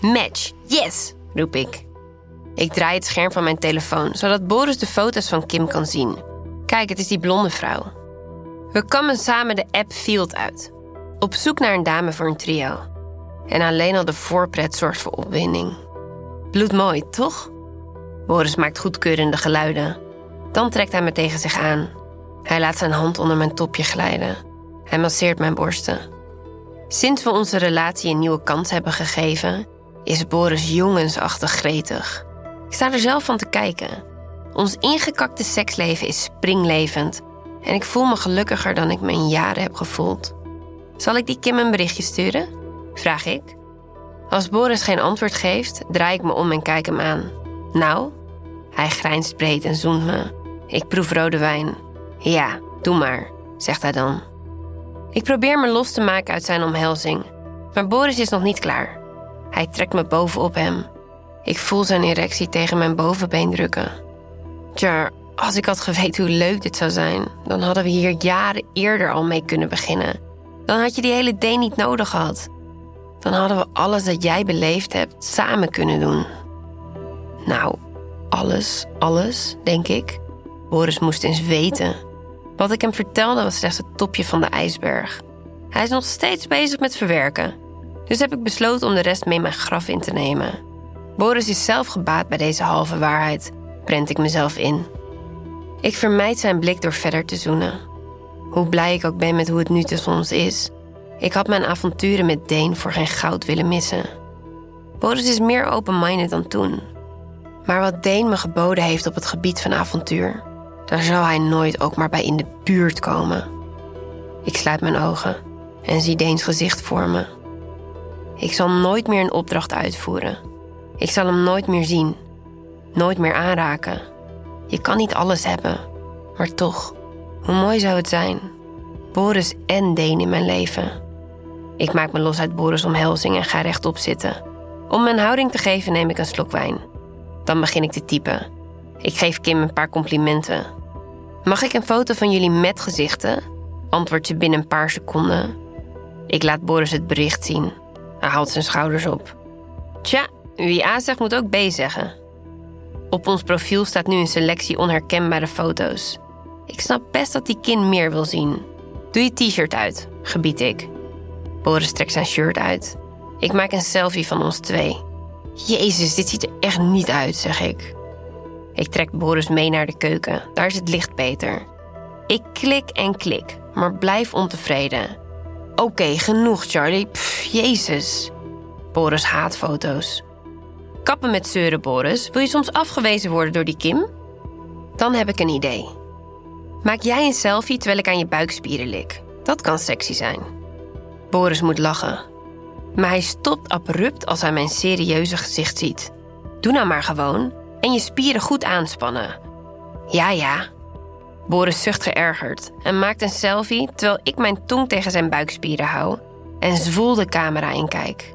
Match, yes, roep ik. Ik draai het scherm van mijn telefoon, zodat Boris de foto's van Kim kan zien. Kijk, het is die blonde vrouw. We kammen samen de app Field uit. Op zoek naar een dame voor een trio. En alleen al de voorpret zorgt voor opwinding. Bloedmooi, toch? Boris maakt goedkeurende geluiden. Dan trekt hij me tegen zich aan. Hij laat zijn hand onder mijn topje glijden. Hij masseert mijn borsten. Sinds we onze relatie een nieuwe kans hebben gegeven, is Boris jongensachtig gretig. Ik sta er zelf van te kijken. Ons ingekakte seksleven is springlevend en ik voel me gelukkiger dan ik me in jaren heb gevoeld. Zal ik die Kim een berichtje sturen? Vraag ik. Als Boris geen antwoord geeft, draai ik me om en kijk hem aan. Nou? Hij grijnst breed en zoent me. Ik proef rode wijn. Ja, doe maar, zegt hij dan. Ik probeer me los te maken uit zijn omhelzing, maar Boris is nog niet klaar. Hij trekt me bovenop hem. Ik voel zijn erectie tegen mijn bovenbeen drukken. Tja, als ik had geweten hoe leuk dit zou zijn, dan hadden we hier jaren eerder al mee kunnen beginnen. Dan had je die hele day niet nodig gehad. Dan hadden we alles dat jij beleefd hebt samen kunnen doen. Nou, alles, alles, denk ik. Boris moest eens weten. Wat ik hem vertelde was slechts het topje van de ijsberg. Hij is nog steeds bezig met verwerken. Dus heb ik besloten om de rest mee mijn graf in te nemen. Boris is zelf gebaat bij deze halve waarheid, prent ik mezelf in. Ik vermijd zijn blik door verder te zoenen. Hoe blij ik ook ben met hoe het nu tussen ons is. Ik had mijn avonturen met Deen voor geen goud willen missen. Boris is meer open-minded dan toen. Maar wat Deen me geboden heeft op het gebied van avontuur, daar zou hij nooit ook maar bij in de buurt komen. Ik sluit mijn ogen en zie Deens gezicht voor me. Ik zal nooit meer een opdracht uitvoeren. Ik zal hem nooit meer zien, nooit meer aanraken. Je kan niet alles hebben, maar toch, hoe mooi zou het zijn? Boris en Deen in mijn leven. Ik maak me los uit Boris' omhelzing en ga rechtop zitten. Om mijn houding te geven neem ik een slok wijn. Dan begin ik te typen. Ik geef Kim een paar complimenten. Mag ik een foto van jullie met gezichten? Antwoordt ze binnen een paar seconden. Ik laat Boris het bericht zien. Hij haalt zijn schouders op. Tja, wie A zegt moet ook B zeggen. Op ons profiel staat nu een selectie onherkenbare foto's. Ik snap best dat die kind meer wil zien. Doe je t-shirt uit, gebied ik. Boris trekt zijn shirt uit. Ik maak een selfie van ons twee. Jezus, dit ziet er echt niet uit, zeg ik. Ik trek Boris mee naar de keuken. Daar is het licht beter. Ik klik en klik, maar blijf ontevreden. Oké, genoeg, Charlie. Pff, jezus. Boris haat foto's. Kappen met zeuren, Boris. Wil je soms afgewezen worden door die Kim? Dan heb ik een idee. Maak jij een selfie terwijl ik aan je buikspieren lik. Dat kan sexy zijn. Boris moet lachen. Maar hij stopt abrupt als hij mijn serieuze gezicht ziet. Doe nou maar gewoon en je spieren goed aanspannen. Ja, ja. Boris zucht geërgerd en maakt een selfie terwijl ik mijn tong tegen zijn buikspieren hou en zwoel de camera in kijk.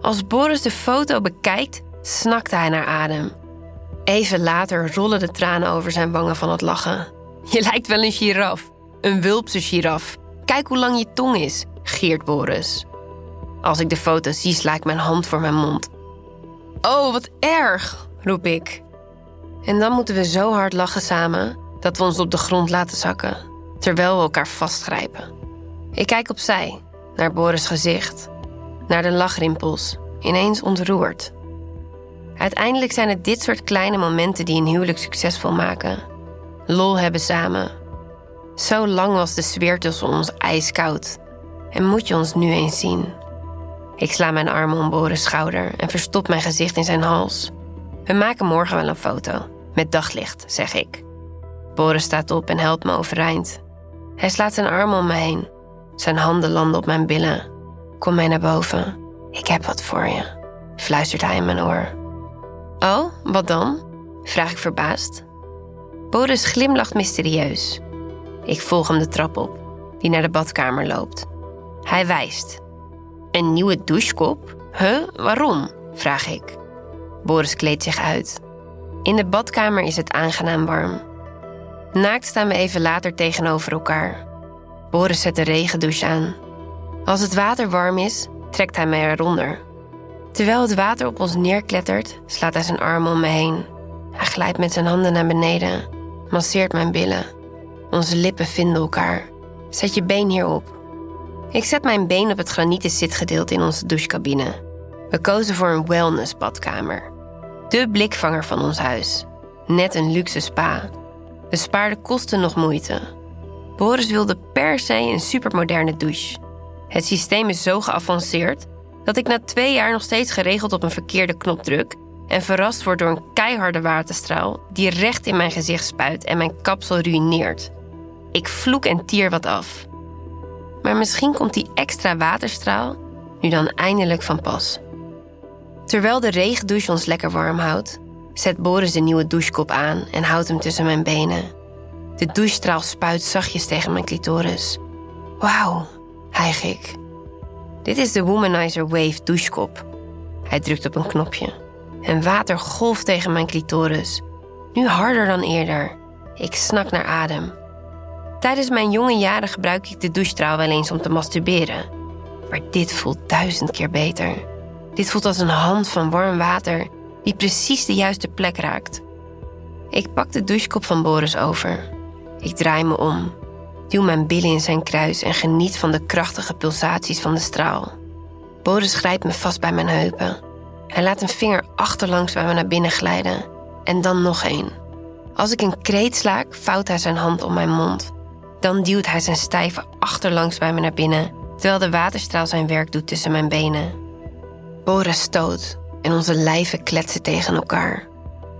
Als Boris de foto bekijkt, snakt hij naar adem. Even later rollen de tranen over zijn wangen van het lachen. Je lijkt wel een giraf, een wulpse giraf. Kijk hoe lang je tong is, geert Boris. Als ik de foto zie, sla ik mijn hand voor mijn mond. Oh, wat erg, roep ik. En dan moeten we zo hard lachen samen dat we ons op de grond laten zakken, terwijl we elkaar vastgrijpen. Ik kijk opzij, naar Boris' gezicht, naar de lachrimpels, ineens ontroerd. Uiteindelijk zijn het dit soort kleine momenten die een huwelijk succesvol maken. Lol hebben samen. Zo lang was de sfeer tussen ons ijskoud. En moet je ons nu eens zien? Ik sla mijn armen om Boris' schouder en verstop mijn gezicht in zijn hals. We maken morgen wel een foto. Met daglicht, zeg ik. Boris staat op en helpt me overeind. Hij slaat zijn armen om me heen. Zijn handen landen op mijn billen. Kom mij naar boven. Ik heb wat voor je, fluistert hij in mijn oor. Oh, wat dan? vraag ik verbaasd. Boris glimlacht mysterieus. Ik volg hem de trap op, die naar de badkamer loopt. Hij wijst. Een nieuwe douchekop? Huh, waarom? vraag ik. Boris kleedt zich uit. In de badkamer is het aangenaam warm. Naakt staan we even later tegenover elkaar. Boris zet de regendouche aan. Als het water warm is, trekt hij mij eronder. Terwijl het water op ons neerklettert, slaat hij zijn armen om me heen. Hij glijdt met zijn handen naar beneden, masseert mijn billen. Onze lippen vinden elkaar. Zet je been hierop. Ik zet mijn been op het granieten zitgedeelte in onze douchecabine. We kozen voor een wellness-badkamer. De blikvanger van ons huis. Net een luxe spa. We spaarden kosten nog moeite. Boris wilde per se een supermoderne douche. Het systeem is zo geavanceerd dat ik na twee jaar nog steeds geregeld op een verkeerde knop druk en verrast word door een keiharde waterstraal die recht in mijn gezicht spuit en mijn kapsel ruïneert. Ik vloek en tier wat af. Maar misschien komt die extra waterstraal nu dan eindelijk van pas. Terwijl de regendouche ons lekker warm houdt, zet Boris de nieuwe douchekop aan en houdt hem tussen mijn benen. De douchestraal spuit zachtjes tegen mijn clitoris. Wauw, hijg ik. Dit is de Womanizer Wave douchekop. Hij drukt op een knopje. En water golft tegen mijn clitoris. Nu harder dan eerder. Ik snak naar adem. Tijdens mijn jonge jaren gebruik ik de douchestraal wel eens om te masturberen. Maar dit voelt duizend keer beter. Dit voelt als een hand van warm water die precies de juiste plek raakt. Ik pak de douchekop van Boris over. Ik draai me om, duw mijn billen in zijn kruis en geniet van de krachtige pulsaties van de straal. Boris grijpt me vast bij mijn heupen. Hij laat een vinger achterlangs bij me naar binnen glijden en dan nog één. Als ik een kreet slaak, vouwt hij zijn hand om mijn mond. Dan duwt hij zijn stijve achterlangs bij me naar binnen, terwijl de waterstraal zijn werk doet tussen mijn benen. Boris stoot en onze lijven kletsen tegen elkaar.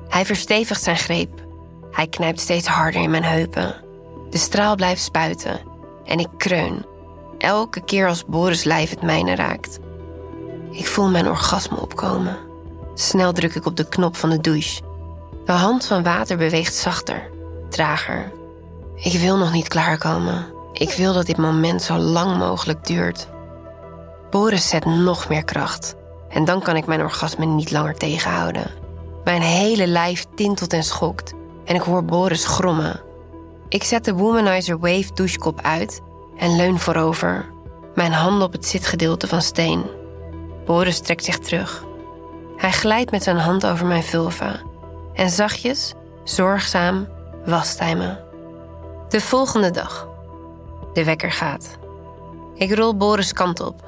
Hij verstevigt zijn greep. Hij knijpt steeds harder in mijn heupen. De straal blijft spuiten en ik kreun. Elke keer als Boris lijf het mijne raakt. Ik voel mijn orgasme opkomen. Snel druk ik op de knop van de douche. De hand van water beweegt zachter, trager. Ik wil nog niet klaarkomen. Ik wil dat dit moment zo lang mogelijk duurt. Boris zet nog meer kracht. En dan kan ik mijn orgasme niet langer tegenhouden. Mijn hele lijf tintelt en schokt. En ik hoor Boris grommen. Ik zet de Womanizer Wave douchekop uit en leun voorover. Mijn handen op het zitgedeelte van steen. Boris trekt zich terug. Hij glijdt met zijn hand over mijn vulva. En zachtjes, zorgzaam, wast hij me. De volgende dag. De wekker gaat. Ik rol Boris kant op.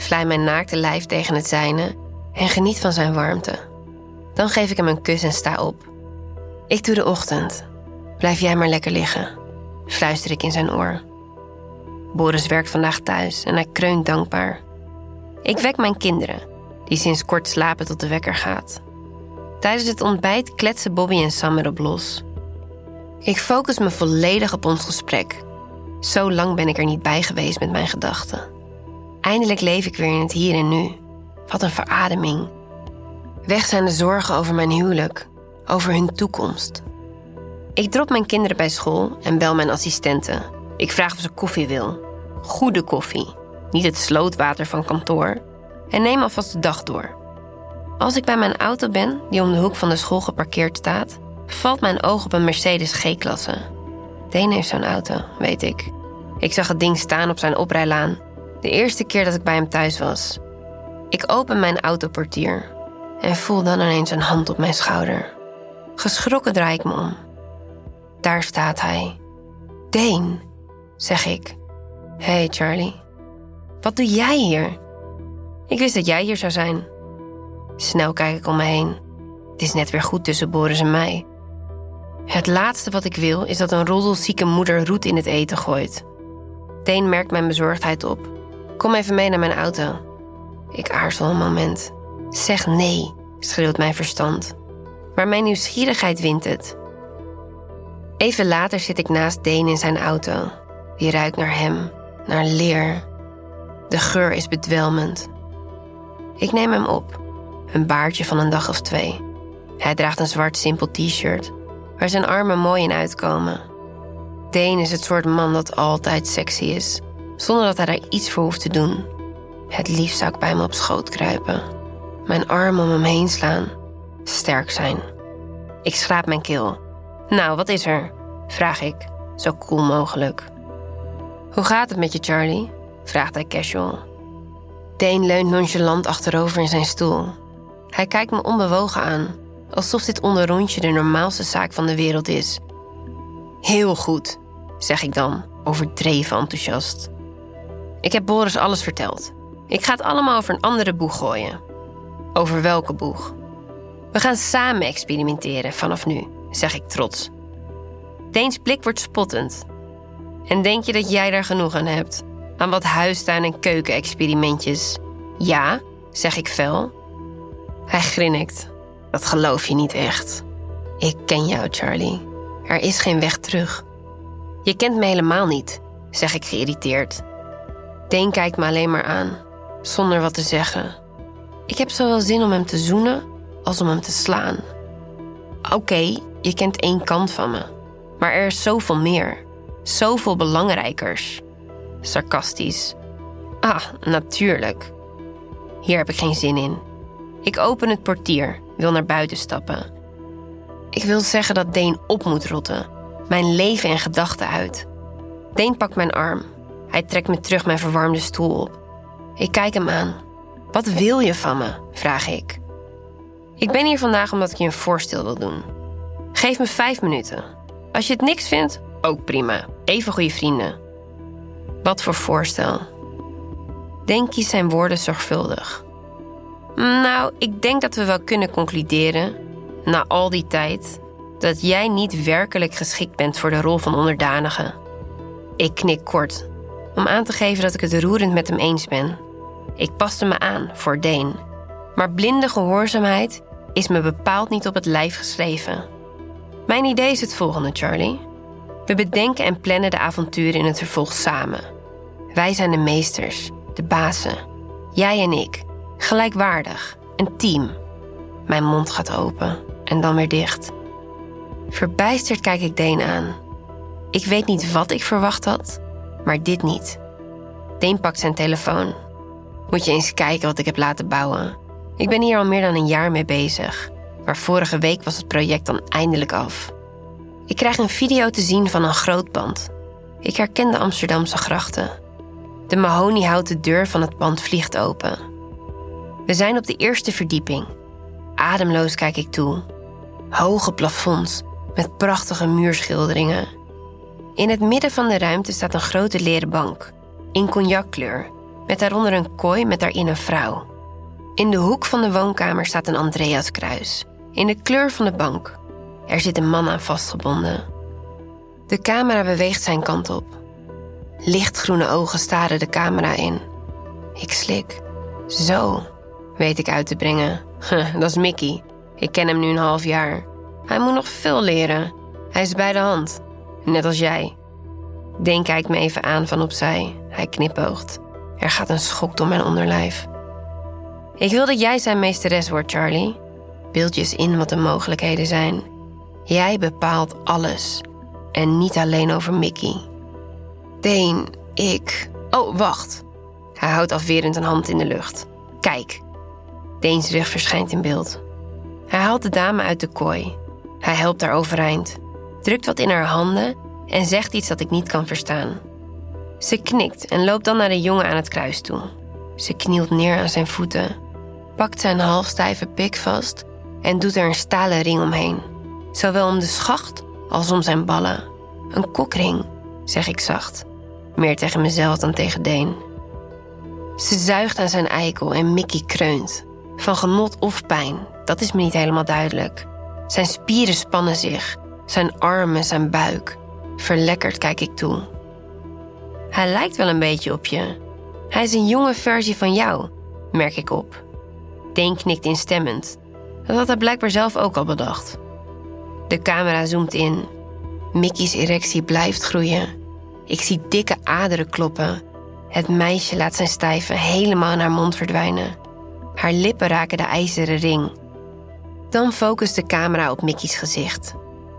Vlij mijn naakte lijf tegen het zijne en geniet van zijn warmte. Dan geef ik hem een kus en sta op. Ik doe de ochtend. Blijf jij maar lekker liggen, fluister ik in zijn oor. Boris werkt vandaag thuis en hij kreunt dankbaar. Ik wek mijn kinderen, die sinds kort slapen tot de wekker gaat. Tijdens het ontbijt kletsen Bobby en Sam erop los. Ik focus me volledig op ons gesprek. Zo lang ben ik er niet bij geweest met mijn gedachten. Eindelijk leef ik weer in het hier en nu. Wat een verademing. Weg zijn de zorgen over mijn huwelijk, over hun toekomst. Ik drop mijn kinderen bij school en bel mijn assistente. Ik vraag of ze koffie wil. Goede koffie, niet het slootwater van kantoor. En neem alvast de dag door. Als ik bij mijn auto ben, die om de hoek van de school geparkeerd staat, valt mijn oog op een Mercedes G-klasse. Deen heeft zo'n auto, weet ik. Ik zag het ding staan op zijn oprijlaan. De eerste keer dat ik bij hem thuis was. Ik open mijn autoportier en voel dan ineens een hand op mijn schouder. Geschrokken draai ik me om. Daar staat hij. Deen, zeg ik. Hey Charlie, wat doe jij hier? Ik wist dat jij hier zou zijn. Snel kijk ik om me heen. Het is net weer goed tussen Boris en mij. Het laatste wat ik wil is dat een roddelzieke moeder roet in het eten gooit. Deen merkt mijn bezorgdheid op. Kom even mee naar mijn auto. Ik aarzel een moment. Zeg nee, schreeuwt mijn verstand. Maar mijn nieuwsgierigheid wint het. Even later zit ik naast Deen in zijn auto. Die ruikt naar hem, naar leer. De geur is bedwelmend. Ik neem hem op, een baardje van een dag of twee. Hij draagt een zwart simpel t-shirt, waar zijn armen mooi in uitkomen. Deen is het soort man dat altijd sexy is, zonder dat hij daar iets voor hoeft te doen. Het liefst zou ik bij hem op schoot kruipen, mijn arm om hem heen slaan, sterk zijn. Ik schraap mijn keel. Nou, wat is er? vraag ik, zo koel cool mogelijk. Hoe gaat het met je, Charlie? vraagt hij casual. Dane leunt nonchalant achterover in zijn stoel. Hij kijkt me onbewogen aan, alsof dit onderrondje de normaalste zaak van de wereld is. Heel goed, zeg ik dan, overdreven enthousiast. Ik heb Boris alles verteld. Ik ga het allemaal over een andere boeg gooien. Over welke boeg? We gaan samen experimenteren vanaf nu, zeg ik trots. Deens blik wordt spottend. En denk je dat jij daar genoeg aan hebt? Aan wat huistuin- en keukenexperimentjes? Ja, zeg ik fel. Hij grinnikt. Dat geloof je niet echt. Ik ken jou, Charlie. Er is geen weg terug. Je kent me helemaal niet, zeg ik geïrriteerd. Deen kijkt me alleen maar aan, zonder wat te zeggen. Ik heb zowel zin om hem te zoenen als om hem te slaan. Oké, je kent één kant van me, maar er is zoveel meer. Zoveel belangrijkers. Sarcastisch. Ah, natuurlijk. Hier heb ik geen zin in. Ik open het portier, wil naar buiten stappen. Ik wil zeggen dat Deen op moet rotten. Mijn leven en gedachten uit. Deen pakt mijn arm. Hij trekt me terug mijn verwarmde stoel op. Ik kijk hem aan. Wat wil je van me? vraag ik. Ik ben hier vandaag omdat ik je een voorstel wil doen. Geef me vijf minuten. Als je het niks vindt, ook prima. Even goede vrienden. Wat voor voorstel? Denk je zijn woorden zorgvuldig. Nou, ik denk dat we wel kunnen concluderen, na al die tijd, dat jij niet werkelijk geschikt bent voor de rol van onderdanige. Ik knik kort, om aan te geven dat ik het roerend met hem eens ben. Ik paste me aan voor Deen. Maar blinde gehoorzaamheid is me bepaald niet op het lijf geschreven. Mijn idee is het volgende, Charlie. We bedenken en plannen de avonturen in het vervolg samen. Wij zijn de meesters, de bazen. Jij en ik. Gelijkwaardig. Een team. Mijn mond gaat open en dan weer dicht. Verbijsterd kijk ik Deen aan. Ik weet niet wat ik verwacht had, maar dit niet. Deen pakt zijn telefoon. Moet je eens kijken wat ik heb laten bouwen. Ik ben hier al meer dan een jaar mee bezig. Maar vorige week was het project dan eindelijk af. Ik krijg een video te zien van een groot pand. Ik herken de Amsterdamse grachten. De mahoniehouten deur van het pand vliegt open. We zijn op de eerste verdieping. Ademloos kijk ik toe. Hoge plafonds met prachtige muurschilderingen. In het midden van de ruimte staat een grote leren bank, in cognackleur, met daaronder een kooi met daarin een vrouw. In de hoek van de woonkamer staat een Andreaskruis, in de kleur van de bank. Er zit een man aan vastgebonden. De camera beweegt zijn kant op. Lichtgroene ogen staren de camera in. Ik slik. Zo, weet ik uit te brengen. Dat is Mickey. Ik ken hem nu een half jaar. Hij moet nog veel leren. Hij is bij de hand. Net als jij. Deen kijkt me even aan van opzij. Hij knipoogt. Er gaat een schok door mijn onderlijf. Ik wil dat jij zijn meesteres wordt, Charlie. Beeld je eens in wat de mogelijkheden zijn. Jij bepaalt alles. En niet alleen over Mickey. Deen, ik. Oh, wacht. Hij houdt afwerend een hand in de lucht. Kijk. Deens rug verschijnt in beeld. Hij haalt de dame uit de kooi. Hij helpt haar overeind, drukt wat in haar handen en zegt iets dat ik niet kan verstaan. Ze knikt en loopt dan naar de jongen aan het kruis toe. Ze knielt neer aan zijn voeten, pakt zijn halfstijve pik vast en doet er een stalen ring omheen. Zowel om de schacht als om zijn ballen. Een kokring, zeg ik zacht. Meer tegen mezelf dan tegen Deen. Ze zuigt aan zijn eikel en Mickey kreunt. Van genot of pijn, dat is me niet helemaal duidelijk. Zijn spieren spannen zich, zijn armen, zijn buik. Verlekkerd kijk ik toe. Hij lijkt wel een beetje op je. Hij is een jonge versie van jou, merk ik op. Deen knikt instemmend. Dat had hij blijkbaar zelf ook al bedacht. De camera zoomt in. Mickey's erectie blijft groeien. Ik zie dikke aderen kloppen. Het meisje laat zijn stijve helemaal in haar mond verdwijnen. Haar lippen raken de ijzeren ring. Dan focust de camera op Mickey's gezicht.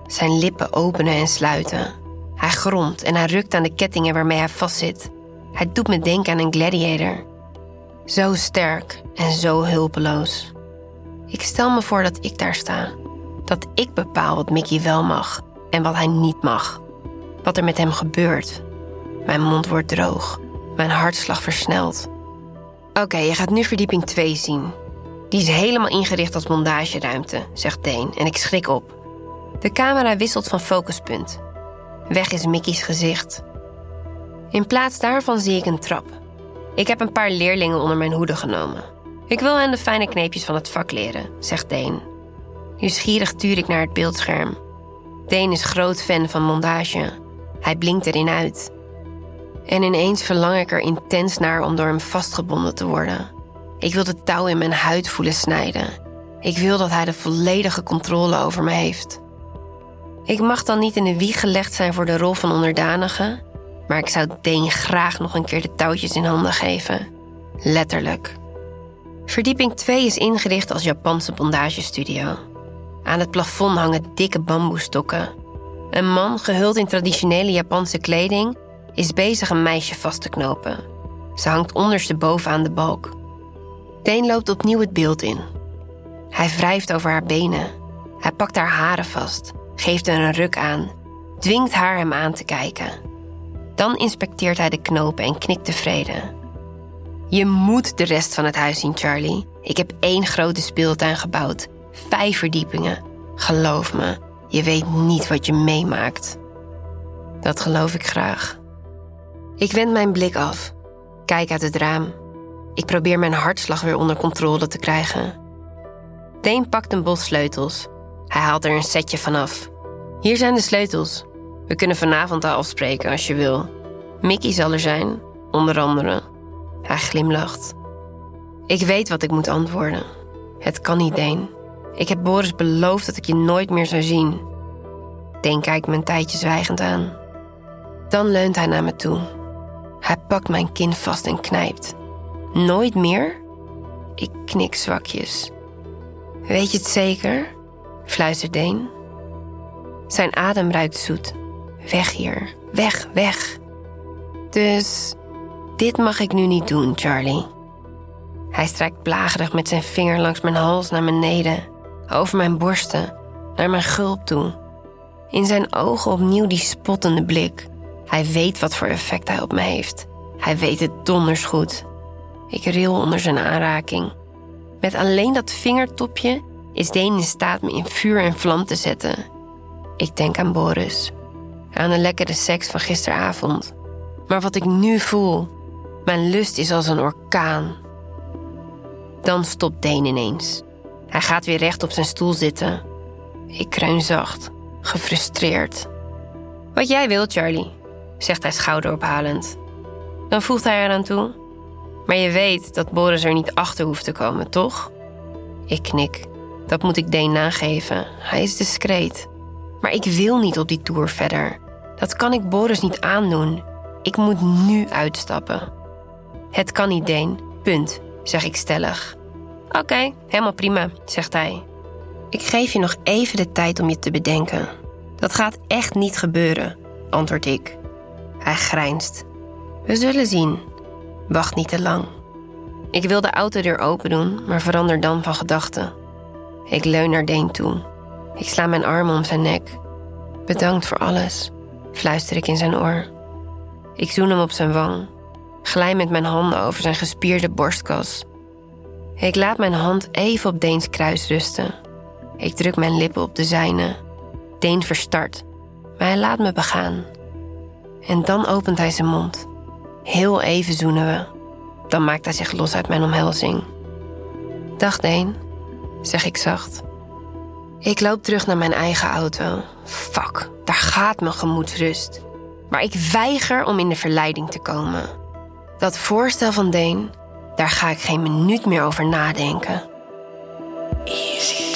Zijn lippen openen en sluiten. Hij gromt en hij rukt aan de kettingen waarmee hij vastzit. Hij doet me denken aan een gladiator. Zo sterk en zo hulpeloos. Ik stel me voor dat ik daar sta. Dat ik bepaal wat Mickey wel mag en wat hij niet mag. Wat er met hem gebeurt. Mijn mond wordt droog. Mijn hartslag versnelt. Oké, je gaat nu verdieping 2 zien. Die is helemaal ingericht als montageruimte, zegt Deen en ik schrik op. De camera wisselt van focuspunt. Weg is Mickey's gezicht. In plaats daarvan zie ik een trap. Ik heb een paar leerlingen onder mijn hoede genomen. Ik wil hen de fijne kneepjes van het vak leren, zegt Deen. Nieuwsgierig tuur ik naar het beeldscherm. Deen is groot fan van montage. Hij blinkt erin uit. En ineens verlang ik er intens naar om door hem vastgebonden te worden. Ik wil de touw in mijn huid voelen snijden. Ik wil dat hij de volledige controle over me heeft. Ik mag dan niet in de wieg gelegd zijn voor de rol van onderdanige, maar ik zou Deen graag nog een keer de touwtjes in handen geven. Letterlijk. Verdieping 2 is ingericht als Japanse bondagestudio. Aan het plafond hangen dikke bamboestokken. Een man, gehuld in traditionele Japanse kleding, is bezig een meisje vast te knopen. Ze hangt ondersteboven aan de balk. Deen loopt opnieuw het beeld in. Hij wrijft over haar benen. Hij pakt haar haren vast, geeft er een ruk aan, dwingt haar hem aan te kijken. Dan inspecteert hij de knopen en knikt tevreden. Je moet de rest van het huis zien, Charlie. Ik heb één grote speeltuin gebouwd. Vijf verdiepingen. Geloof me, je weet niet wat je meemaakt. Dat geloof ik graag. Ik wend mijn blik af. Kijk uit het raam. Ik probeer mijn hartslag weer onder controle te krijgen. Deen pakt een bos sleutels. Hij haalt er een setje vanaf. Hier zijn de sleutels. We kunnen vanavond al afspreken als je wil. Mickey zal er zijn, onder andere. Hij glimlacht. Ik weet wat ik moet antwoorden. Het kan niet, Deen. Ik heb Boris beloofd dat ik je nooit meer zou zien. Deen kijkt me een tijdje zwijgend aan. Dan leunt hij naar me toe. Hij pakt mijn kin vast en knijpt. Nooit meer? Ik knik zwakjes. Weet je het zeker? Fluistert Deen. Zijn adem ruikt zoet. Weg hier, weg, weg. Dus dit mag ik nu niet doen, Charlie. Hij strijkt plagerig met zijn vinger langs mijn hals naar beneden, over mijn borsten, naar mijn gulp toe. In zijn ogen opnieuw die spottende blik. Hij weet wat voor effect hij op me heeft. Hij weet het donders goed. Ik ril onder zijn aanraking. Met alleen dat vingertopje is Deen in staat me in vuur en vlam te zetten. Ik denk aan Boris. Aan de lekkere seks van gisteravond. Maar wat ik nu voel, mijn lust is als een orkaan. Dan stopt Deen ineens. Hij gaat weer recht op zijn stoel zitten. Ik kreun zacht, gefrustreerd. Wat jij wilt, Charlie, zegt hij schouderophalend. Dan voegt hij eraan toe. Maar je weet dat Boris er niet achter hoeft te komen, toch? Ik knik. Dat moet ik Deen nageven. Hij is discreet. Maar ik wil niet op die tour verder. Dat kan ik Boris niet aandoen. Ik moet nu uitstappen. Het kan niet, Deen. Punt, zeg ik stellig. Oké, helemaal prima, zegt hij. Ik geef je nog even de tijd om je te bedenken. Dat gaat echt niet gebeuren, antwoord ik. Hij grijnst. We zullen zien. Wacht niet te lang. Ik wil de autodeur open doen, maar verander dan van gedachten. Ik leun naar Deen toe. Ik sla mijn arm om zijn nek. Bedankt voor alles, fluister ik in zijn oor. Ik zoen hem op zijn wang, glij met mijn handen over zijn gespierde borstkas. Ik laat mijn hand even op Deens kruis rusten. Ik druk mijn lippen op de zijne. Deen verstart, maar hij laat me begaan. En dan opent hij zijn mond. Heel even zoenen we. Dan maakt hij zich los uit mijn omhelzing. Dag Deen, zeg ik zacht. Ik loop terug naar mijn eigen auto. Fuck, daar gaat mijn gemoedsrust. Maar ik weiger om in de verleiding te komen. Dat voorstel van Deen, daar ga ik geen minuut meer over nadenken. Easy.